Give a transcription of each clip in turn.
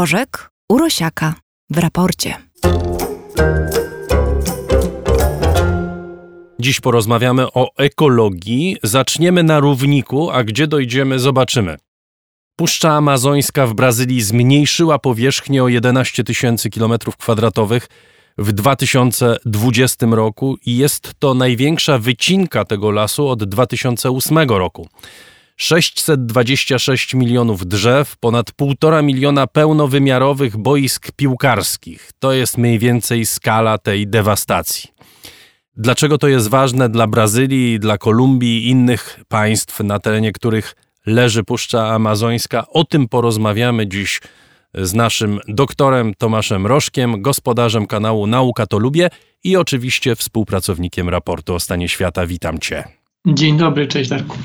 Mrożek Urosiaka w raporcie. Dziś porozmawiamy o ekologii. Zaczniemy na równiku, a gdzie dojdziemy, zobaczymy. Puszcza Amazońska w Brazylii zmniejszyła powierzchnię o 11 tysięcy kilometrów kwadratowych w 2020 roku i jest to największa wycinka tego lasu od 2008 roku. 626 milionów drzew, ponad 1,5 miliona pełnowymiarowych boisk piłkarskich. To jest mniej więcej skala tej dewastacji. Dlaczego to jest ważne dla Brazylii, dla Kolumbii i innych państw, na terenie których leży Puszcza Amazońska? O tym porozmawiamy dziś z naszym doktorem Tomaszem Rożkiem, gospodarzem kanału Nauka to Lubię i oczywiście współpracownikiem raportu o stanie świata. Witam Cię. Dzień dobry, cześć Darku.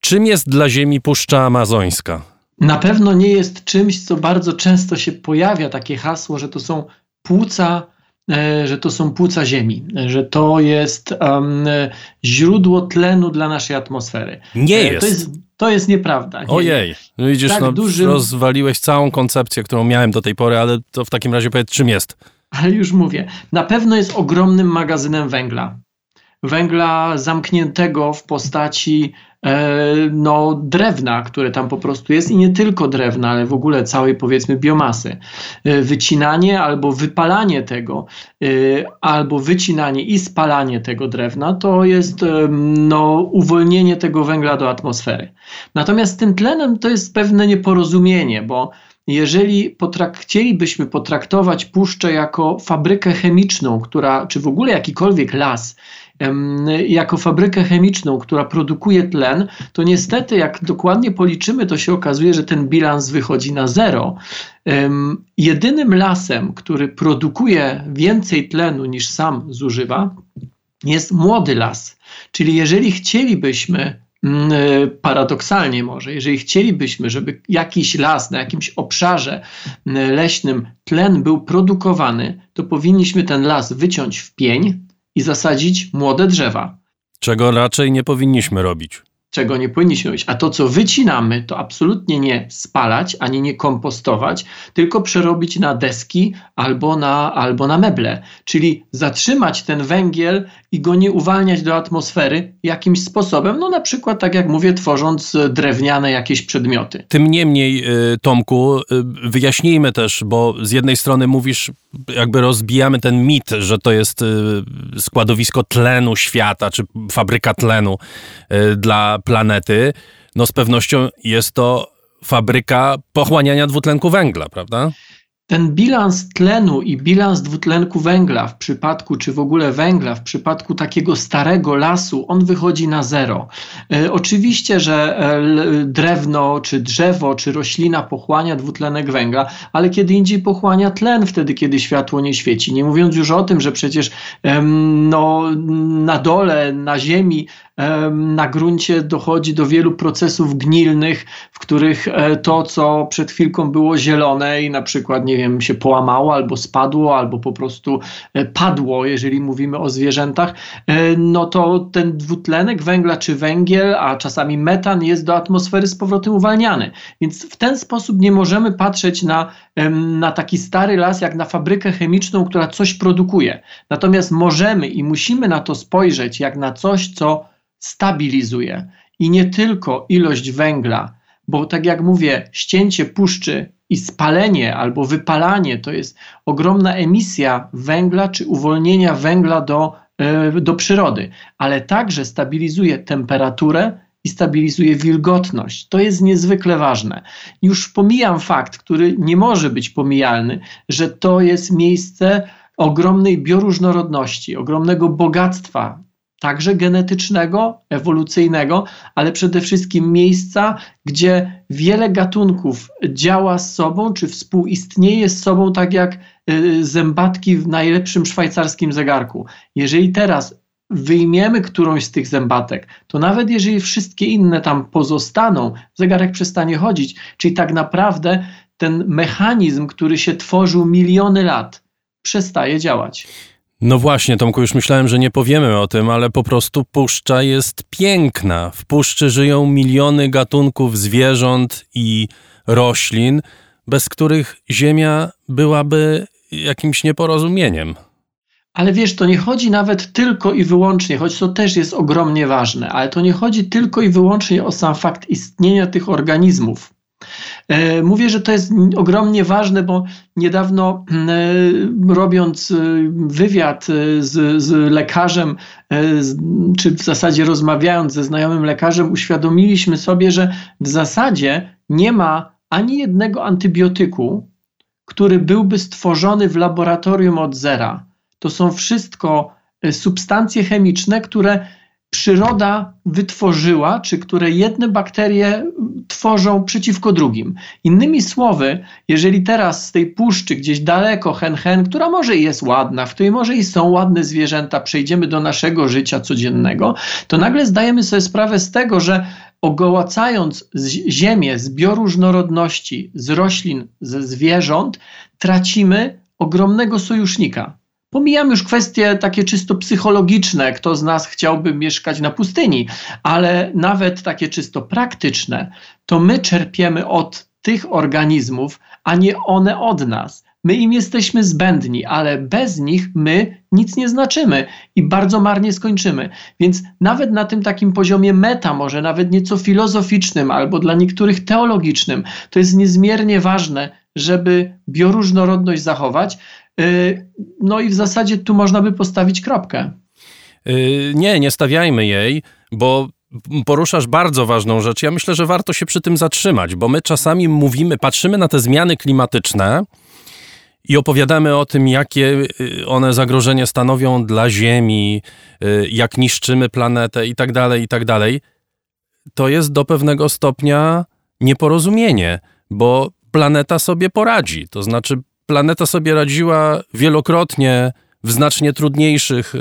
Czym jest dla Ziemi Puszcza Amazońska? Na pewno nie jest czymś, co bardzo często się pojawia, takie hasło, że to są płuca, e, że to są płuca Ziemi, że to jest um, źródło tlenu dla naszej atmosfery. Nie e, jest. To jest, to jest nieprawda. Nie. Ojej, no widzisz, tak no, dużym... rozwaliłeś całą koncepcję, którą miałem do tej pory, ale to w takim razie powiedz, czym jest? Ale już mówię, na pewno jest ogromnym magazynem węgla. Węgla zamkniętego w postaci E, no, drewna, które tam po prostu jest i nie tylko drewna, ale w ogóle całej powiedzmy biomasy. E, wycinanie albo wypalanie tego, e, albo wycinanie i spalanie tego drewna to jest no, uwolnienie tego węgla do atmosfery. Natomiast tym tlenem to jest pewne nieporozumienie, bo jeżeli potrak chcielibyśmy potraktować puszczę jako fabrykę chemiczną, która, czy w ogóle jakikolwiek las, jako fabrykę chemiczną, która produkuje tlen, to niestety, jak dokładnie policzymy, to się okazuje, że ten bilans wychodzi na zero. Jedynym lasem, który produkuje więcej tlenu niż sam zużywa, jest młody las. Czyli jeżeli chcielibyśmy mm, paradoksalnie może, jeżeli chcielibyśmy, żeby jakiś las na jakimś obszarze leśnym tlen był produkowany, to powinniśmy ten las wyciąć w pień, i zasadzić młode drzewa. Czego raczej nie powinniśmy robić czego nie powinniśmy robić. A to, co wycinamy, to absolutnie nie spalać, ani nie kompostować, tylko przerobić na deski albo na, albo na meble. Czyli zatrzymać ten węgiel i go nie uwalniać do atmosfery jakimś sposobem, no na przykład, tak jak mówię, tworząc drewniane jakieś przedmioty. Tym niemniej, y, Tomku, y, wyjaśnijmy też, bo z jednej strony mówisz, jakby rozbijamy ten mit, że to jest y, składowisko tlenu świata, czy fabryka tlenu dla planety, no z pewnością jest to fabryka pochłaniania dwutlenku węgla, prawda? Ten bilans tlenu i bilans dwutlenku węgla w przypadku, czy w ogóle węgla, w przypadku takiego starego lasu, on wychodzi na zero. E, oczywiście, że e, drewno, czy drzewo, czy roślina pochłania dwutlenek węgla, ale kiedy indziej pochłania tlen wtedy, kiedy światło nie świeci. Nie mówiąc już o tym, że przecież no, na dole, na ziemi na gruncie dochodzi do wielu procesów gnilnych, w których e, to, co przed chwilką było zielone i na przykład, nie wiem, się połamało albo spadło, albo po prostu e, padło, jeżeli mówimy o zwierzętach, e, no to ten dwutlenek węgla czy węgiel, a czasami metan jest do atmosfery z powrotem uwalniany. Więc w ten sposób nie możemy patrzeć na, na taki stary las jak na fabrykę chemiczną, która coś produkuje. Natomiast możemy i musimy na to spojrzeć jak na coś, co stabilizuje. I nie tylko ilość węgla, bo tak jak mówię, ścięcie puszczy i spalenie albo wypalanie to jest ogromna emisja węgla czy uwolnienia węgla do, yy, do przyrody, ale także stabilizuje temperaturę i stabilizuje wilgotność. To jest niezwykle ważne. Już pomijam fakt, który nie może być pomijalny, że to jest miejsce ogromnej bioróżnorodności, ogromnego bogactwa także genetycznego, ewolucyjnego, ale przede wszystkim miejsca, gdzie wiele gatunków działa z sobą, czy współistnieje z sobą, tak jak y, zębatki w najlepszym szwajcarskim zegarku. Jeżeli teraz wyjmiemy którąś z tych zębatek, to nawet jeżeli wszystkie inne tam pozostaną, zegarek przestanie chodzić. Czyli tak naprawdę ten mechanizm, który się tworzył miliony lat, przestaje działać. No właśnie, Tomku, już myślałem, że nie powiemy o tym, ale po prostu puszcza jest piękna. W puszczy żyją miliony gatunków zwierząt i roślin. bez których Ziemia byłaby jakimś nieporozumieniem. Ale wiesz, to nie chodzi nawet tylko i wyłącznie, choć to też jest ogromnie ważne, ale to nie chodzi tylko i wyłącznie o sam fakt istnienia tych organizmów. E, mówię, że to jest ogromnie ważne, bo niedawno e, robiąc e, wywiad z, z, lekarzem, czy w zasadzie rozmawiając ze znajomym lekarzem, uświadomiliśmy sobie, że w zasadzie nie ma ani jednego antybiotyku, który byłby stworzony w laboratorium od zera. To są wszystko substancje chemiczne, które przyroda wytworzyła, czy które jedne bakterie tworzą przeciwko drugim. Innymi słowy, jeżeli teraz z tej puszczy gdzieś daleko hen hen, która może jest ładna, w której może i są ładne zwierzęta, przejdziemy do naszego życia codziennego, to nagle zdajemy sobie sprawę z tego, że ogołacając ziemię z bioróżnorodności, z roślin, ze zwierząt, tracimy ogromnego sojusznika. Pomijam już kwestie takie czysto psychologiczne, kto z nas chciałby mieszkać na pustyni, ale nawet takie czysto praktyczne, to my czerpiemy od tych organizmów, a nie one od nas. My im jesteśmy zbędni, ale bez nich my nic nie znaczymy i bardzo marnie skończymy. Więc nawet na tym takim poziomie meta, może nawet nieco filozoficznym albo dla niektórych teologicznym, to jest niezmiernie ważne, żeby bioróżnorodność zachować, no i w zasadzie tu można by postawić kropkę. Y, nie, nie stawiajmy jej, bo poruszasz bardzo ważną rzecz. Ja myślę, że warto się przy tym zatrzymać, bo my czasami mówimy, patrzymy na te zmiany klimatyczne i opowiadamy o tym, jakie y, one zagrożenie stanowią dla Ziemi, jak niszczymy planetę i tak dalej, i tak dalej. To jest do pewnego stopnia nieporozumienie, bo planeta sobie poradzi. To znaczy, planeta sobie radziła wielokrotnie w znacznie trudniejszych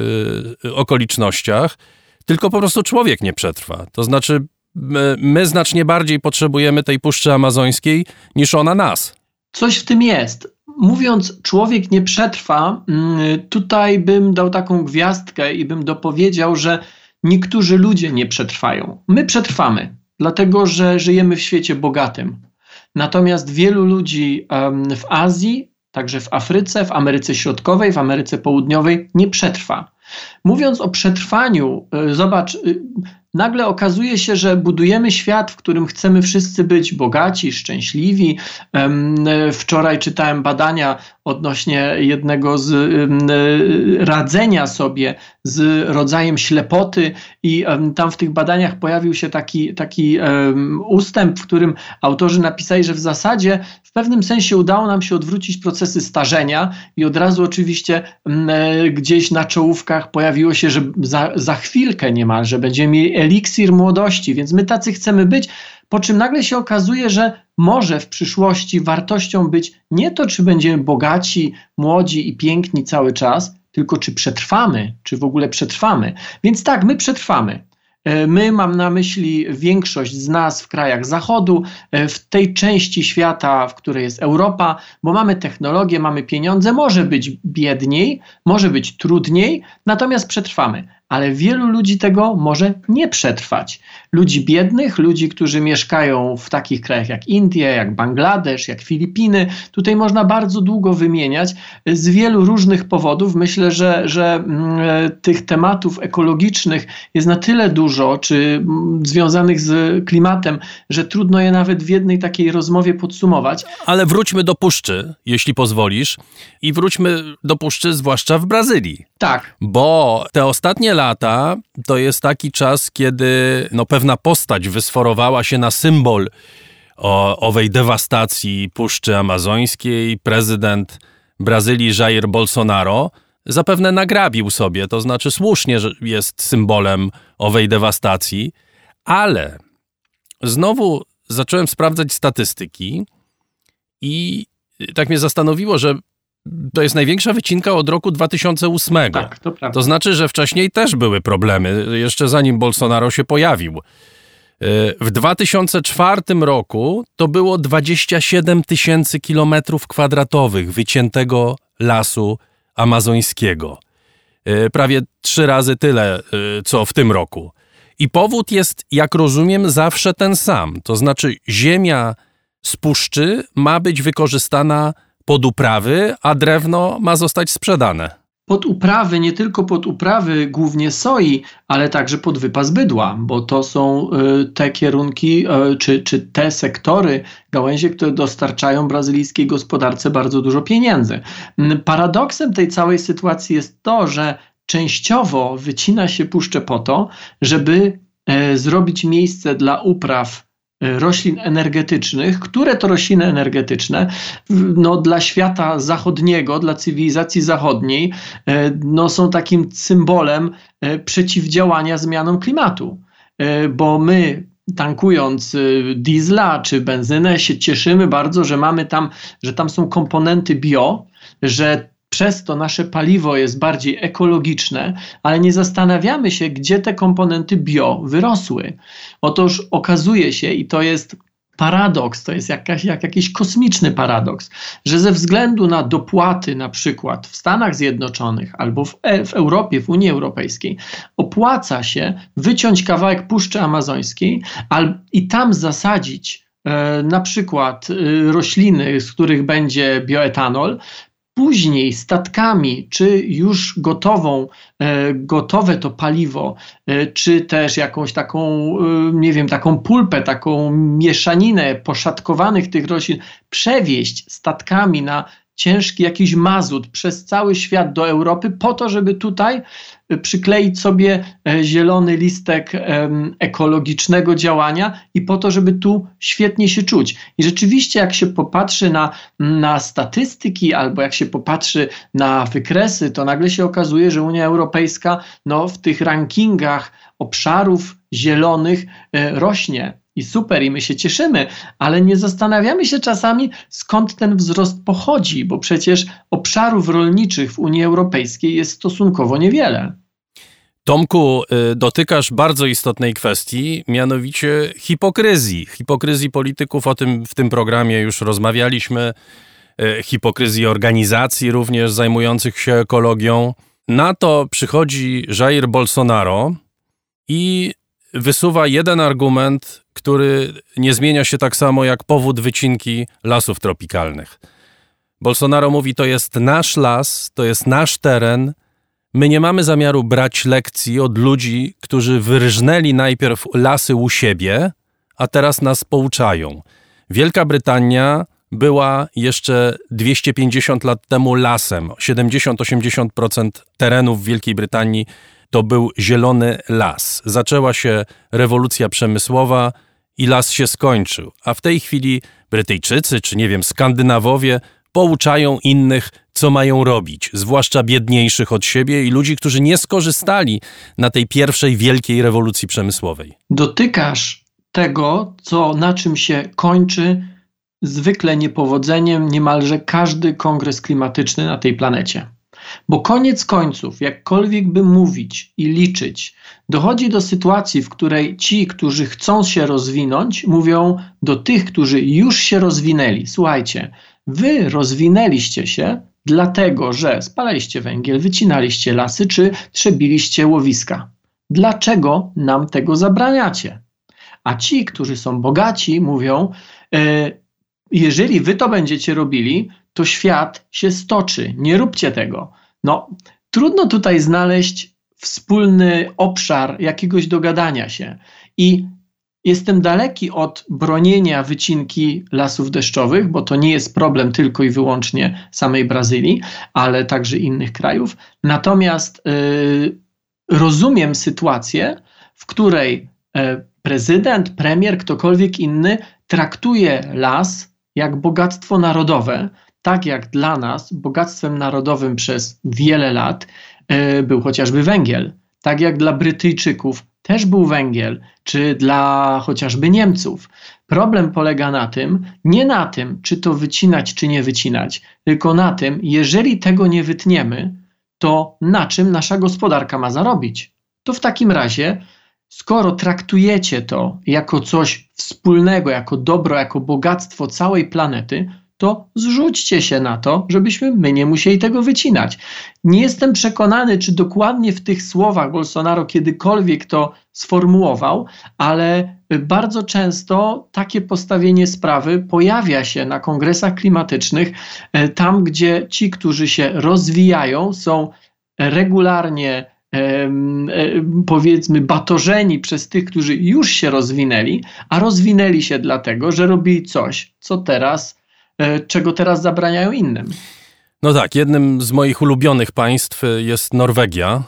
y, okolicznościach, tylko po prostu człowiek nie przetrwa. To znaczy, my, my znacznie bardziej potrzebujemy tej Puszczy Amazońskiej niż ona nas. Coś w tym jest. Mówiąc, człowiek nie przetrwa, mm, tutaj bym dał taką gwiazdkę i bym dopowiedział, że niektórzy ludzie nie przetrwają. My przetrwamy, dlatego że żyjemy w świecie bogatym. Natomiast wielu ludzi w Azji, także w Afryce, w Ameryce Środkowej, w Ameryce Południowej nie przetrwa. Mówiąc o przetrwaniu, y, zobacz, y, nagle okazuje się, że budujemy świat, w którym chcemy wszyscy być bogaci, szczęśliwi. Wczoraj czytałem badania odnośnie jednego z radzenia sobie z rodzajem ślepoty i tam w tych badaniach pojawił się taki, taki ustęp, w którym autorzy napisali, że w zasadzie w pewnym sensie udało nam się odwrócić procesy starzenia i od razu oczywiście e, gdzieś na czołówkach pojawiło się, że za, za chwilkę niemalże będziemy mieli eliksir młodości, więc my tacy chcemy być, po czym nagle się okazuje, że może w przyszłości wartością być nie to, czy będziemy bogaci, młodzi i piękni cały czas, tylko czy przetrwamy, czy w ogóle przetrwamy. Więc tak, my przetrwamy. E, my, mam na myśli większość z nas w krajach Zachodu, e, w tej części świata, w której jest Europa, bo mamy technologię, mamy pieniądze, może być biedniej, może być trudniej, natomiast przetrwamy ale wielu ludzi tego może nie przetrwać. Ludzi biednych, ludzi, którzy mieszkają w takich krajach jak Indie, jak Bangladesz, jak Filipiny. Tutaj można bardzo długo wymieniać z wielu różnych powodów. Myślę, że, że mm, e, tych tematów ekologicznych jest na tyle dużo, czy mm, związanych z klimatem, że trudno je nawet w jednej takiej rozmowie podsumować. Ale wróćmy do puszczy, jeśli pozwolisz, i wróćmy do puszczy, zwłaszcza w Brazylii. Tak. Bo te ostatnie lata to jest taki czas, kiedy no, pewna postać wysforowała się na symbol o, owej dewastacji Puszczy Amazońskiej. Prezydent Brazylii Jair Bolsonaro zapewne nagrabił sobie, to znaczy słusznie jest symbolem owej dewastacji, ale znowu zacząłem sprawdzać statystyki i tak mnie zastanowiło, że to jest największa wycinka od roku 2008. Tak, to prawda. To znaczy, że wcześniej też były problemy, jeszcze zanim Bolsonaro się pojawił. E, w 2004 roku to było 27 tysięcy kilometrów kwadratowych wyciętego lasu amazońskiego. E, prawie trzy razy tyle, e, co w tym roku. I powód jest, jak rozumiem, zawsze ten sam. To znaczy, ziemia z puszczy ma być wykorzystana pod uprawy, a drewno ma zostać sprzedane pod uprawy, nie tylko pod uprawy głównie soi, ale także pod wypas bydła, bo to są y, te kierunki y, czy, czy te sektory, gałęzie, które dostarczają brazylijskiej gospodarce bardzo dużo pieniędzy. Mm, paradoksem tej całej sytuacji jest to, że częściowo wycina się puszczę po to, żeby e, zrobić miejsce dla upraw roślin energetycznych, które to rośliny energetyczne no, dla świata zachodniego, dla cywilizacji zachodniej e, no, są takim symbolem e, przeciwdziałania zmianom klimatu. Bo my tankując diesla czy benzynę się cieszymy bardzo, że mamy tam, że tam są komponenty bio, że przez to nasze paliwo jest bardziej ekologiczne, ale nie zastanawiamy się, gdzie te komponenty bio wyrosły. Otóż okazuje się, i to jest paradoks, to jest jakaś, jak jakiś kosmiczny paradoks, że ze względu na dopłaty na przykład w Stanach Zjednoczonych albo w, e, w Europie, w Unii Europejskiej, opłaca się wyciąć kawałek Puszczy Amazońskiej i tam zasadzić e, na przykład e, rośliny, z których będzie bioetanol, później statkami, czy już gotową, e, gotowe to paliwo, e, czy też jakąś taką, e, nie wiem, taką pulpę, taką mieszaninę poszatkowanych tych roślin, przewieźć statkami na ciężki jakiś mazut przez cały świat do Europy, po to, żeby tutaj e, przykleić sobie e, zielony listek ekologicznego działania i po to, żeby tu świetnie się czuć. I rzeczywiście, jak się popatrzy na, na statystyki albo jak się popatrzy na wykresy, to nagle się okazuje, że Unia Europejska no, w tych rankingach obszarów zielonych e, rośnie i super, i my się cieszymy, ale nie zastanawiamy się czasami, skąd ten wzrost pochodzi, bo przecież obszarów rolniczych w Unii Europejskiej jest stosunkowo niewiele. Tomku, y, dotykasz bardzo istotnej kwestii, mianowicie hipokryzji. Hipokryzji polityków, o tym w tym programie już rozmawialiśmy, y, hipokryzji organizacji również zajmujących się ekologią. Na to przychodzi Jair Bolsonaro i wysuwa jeden argument, który nie zmienia się tak samo jak powód wycinki lasów tropikalnych. Bolsonaro mówi: To jest nasz las, to jest nasz teren. My nie mamy zamiaru brać lekcji od ludzi, którzy wyrżnęli najpierw lasy u siebie, a teraz nas pouczają. Wielka Brytania była jeszcze 250 lat temu lasem. 70-80% terenów Wielkiej Brytanii to był zielony las. Zaczęła się rewolucja przemysłowa i las się skończył. A w tej chwili Brytyjczycy, czy nie wiem, Skandynawowie pouczają innych, co mają robić, zwłaszcza biedniejszych od siebie i ludzi, którzy nie skorzystali na tej pierwszej wielkiej rewolucji przemysłowej. Dotykasz tego, co na czym się kończy zwykle niepowodzeniem niemalże każdy kongres klimatyczny na tej planecie. Bo koniec końców, jakkolwiek by mówić i liczyć, dochodzi do sytuacji, w której ci, którzy chcą się rozwinąć, mówią do tych, którzy już się rozwinęli: Słuchajcie, wy rozwinęliście się dlatego, że spalaliście węgiel, wycinaliście lasy czy trzebiliście łowiska. Dlaczego nam tego zabraniacie? A ci, którzy są bogaci, mówią: e, Jeżeli wy to będziecie robili, to świat się stoczy. Nie róbcie tego. No, trudno tutaj znaleźć wspólny obszar jakiegoś dogadania się. I jestem daleki od bronienia wycinki lasów deszczowych, bo to nie jest problem tylko i wyłącznie samej Brazylii, ale także innych krajów. Natomiast yy, rozumiem sytuację, w której yy, prezydent, premier, ktokolwiek inny traktuje las jak bogactwo narodowe, tak jak dla nas bogactwem narodowym przez wiele lat e, był chociażby węgiel, tak jak dla Brytyjczyków też był węgiel, czy dla chociażby Niemców. Problem polega na tym, nie na tym, czy to wycinać, czy nie wycinać, tylko na tym, jeżeli tego nie wytniemy, to na czym nasza gospodarka ma zarobić? To w takim razie, skoro traktujecie to jako coś wspólnego, jako dobro, jako bogactwo całej planety, to zrzućcie się na to, żebyśmy my nie musieli tego wycinać. Nie jestem przekonany, czy dokładnie w tych słowach Bolsonaro kiedykolwiek to sformułował, ale bardzo często takie postawienie sprawy pojawia się na kongresach klimatycznych, e, tam gdzie ci, którzy się rozwijają, są regularnie e, powiedzmy batorzeni przez tych, którzy już się rozwinęli, a rozwinęli się dlatego, że robili coś, co teraz, czego teraz zabraniają innym. No tak, jednym z moich ulubionych państw jest Norwegia,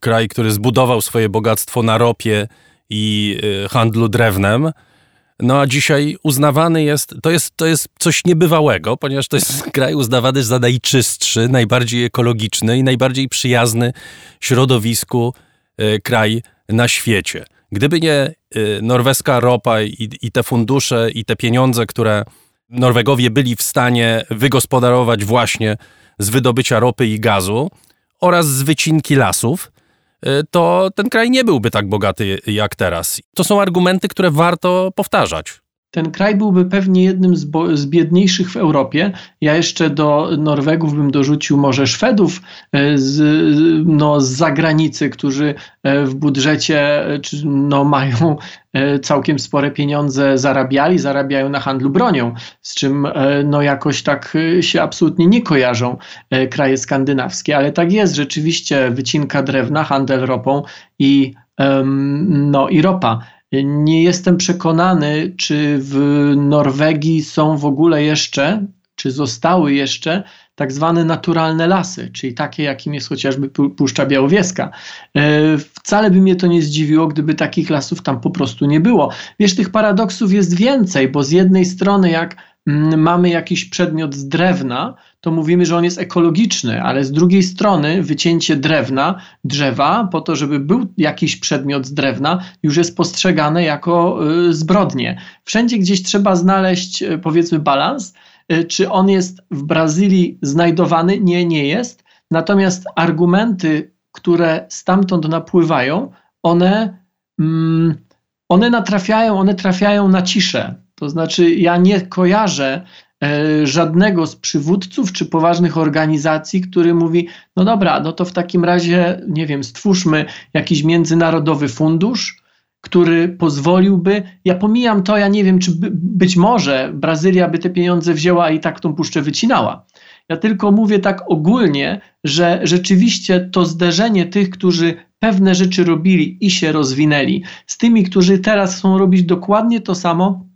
kraj, który zbudował swoje bogactwo na ropie i y, handlu drewnem. No a dzisiaj uznawany jest, to jest, to jest coś niebywałego, ponieważ to jest kraj uznawany za najczystszy, najbardziej ekologiczny i najbardziej przyjazny środowisku kraj na świecie. Gdyby nie norweska ropa i, i te fundusze i te pieniądze, które Norwegowie byli w stanie wygospodarować właśnie z wydobycia ropy i gazu oraz z wycinki lasów, Y, to ten kraj nie byłby tak bogaty jak teraz. To są argumenty, które warto powtarzać. Ten kraj byłby pewnie jednym z, z, biedniejszych w Europie. Ja jeszcze do Norwegów bym dorzucił może Szwedów y, z, no, z zagranicy, którzy y, w budżecie no, mają E, całkiem spore pieniądze zarabiali, zarabiają na handlu bronią, z czym e, no jakoś tak e, się absolutnie nie kojarzą kraje skandynawskie, ale tak jest, rzeczywiście wycinka drewna, handel ropą i, no, i ropa. Nie jestem przekonany, czy w Norwegii są w ogóle jeszcze, czy zostały jeszcze tak zwane naturalne lasy, czyli takie, jakim jest chociażby Puszcza Białowieska. E, wcale by mnie to nie zdziwiło, gdyby takich lasów tam po prostu nie było. Wiesz, tych paradoksów jest więcej, bo z jednej strony, jak mamy jakiś przedmiot z drewna, to mówimy, że on jest ekologiczny, ale z drugiej strony wycięcie drewna, drzewa, po to, żeby był jakiś przedmiot z drewna, już jest postrzegane jako y, zbrodnie. Wszędzie gdzieś trzeba znaleźć, y, powiedzmy, balans, Y, czy on jest w Brazylii znajdowany? Nie, nie jest. Natomiast argumenty, które stamtąd napływają, one, mm, one natrafiają, one trafiają na ciszę. To znaczy, ja nie kojarzę e, żadnego z przywódców czy poważnych organizacji, który mówi: No dobra, no to w takim razie, nie wiem, stwórzmy jakiś międzynarodowy fundusz, który pozwoliłby, ja pomijam to, ja nie wiem, czy by, być może Brazylia by te pieniądze wzięła i tak tą puszczę wycinała. Ja tylko mówię tak ogólnie, że rzeczywiście to zderzenie tych, którzy pewne rzeczy robili i się rozwinęli, z tymi, którzy teraz chcą robić dokładnie to samo,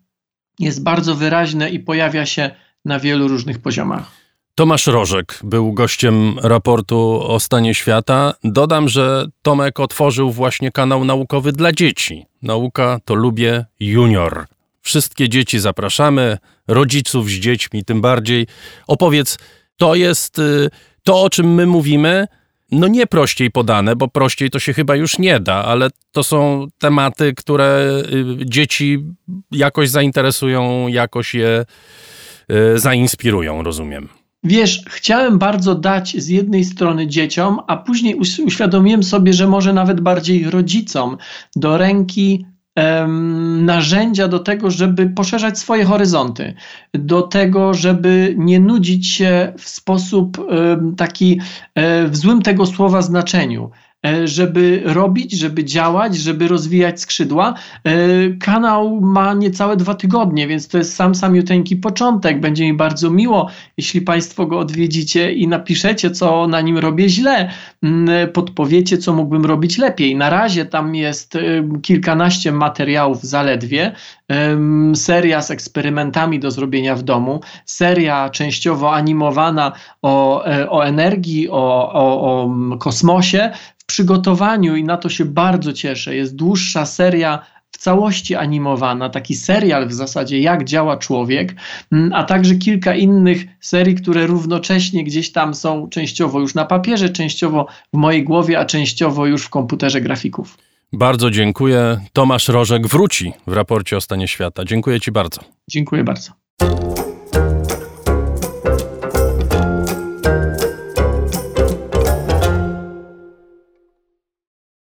jest bardzo wyraźne i pojawia się na wielu różnych poziomach. Tomasz Rożek był gościem raportu o stanie świata. Dodam, że Tomek otworzył właśnie kanał naukowy dla dzieci. Nauka to lubię junior. Wszystkie dzieci zapraszamy, rodziców z dziećmi tym bardziej. Opowiedz, to jest y, to, o czym my mówimy, no nie prościej podane, bo prościej to się chyba już nie da, ale to są tematy, które y, dzieci jakoś zainteresują, jakoś je y, zainspirują, rozumiem. Wiesz, chciałem bardzo dać z jednej strony dzieciom, a później uświadomiłem sobie, że może nawet bardziej rodzicom do ręki narzędzia do tego, żeby poszerzać swoje horyzonty, do tego, żeby nie nudzić się w sposób taki um, w złym tego słowa znaczeniu. E, żeby robić, żeby działać, żeby rozwijać skrzydła. E, kanał ma niecałe dwa tygodnie, więc to jest sam samiuteńki początek. Będzie mi bardzo miło, jeśli Państwo go odwiedzicie i napiszecie, co na nim robię źle, podpowiecie, co mógłbym robić lepiej. Na razie tam jest kilkanaście materiałów zaledwie, seria z eksperymentami do zrobienia w domu, seria częściowo animowana o, e, o energii, o, o, o kosmosie, przygotowaniu i na to się bardzo cieszę. Jest dłuższa seria w całości animowana, taki serial w zasadzie, jak działa człowiek, mm, a także kilka innych serii, które równocześnie gdzieś tam są częściowo już na papierze, częściowo w mojej głowie, a częściowo już w komputerze grafików. Bardzo dziękuję. Tomasz Rożek wróci w raporcie o stanie świata. Dziękuję Ci bardzo. Dziękuję bardzo.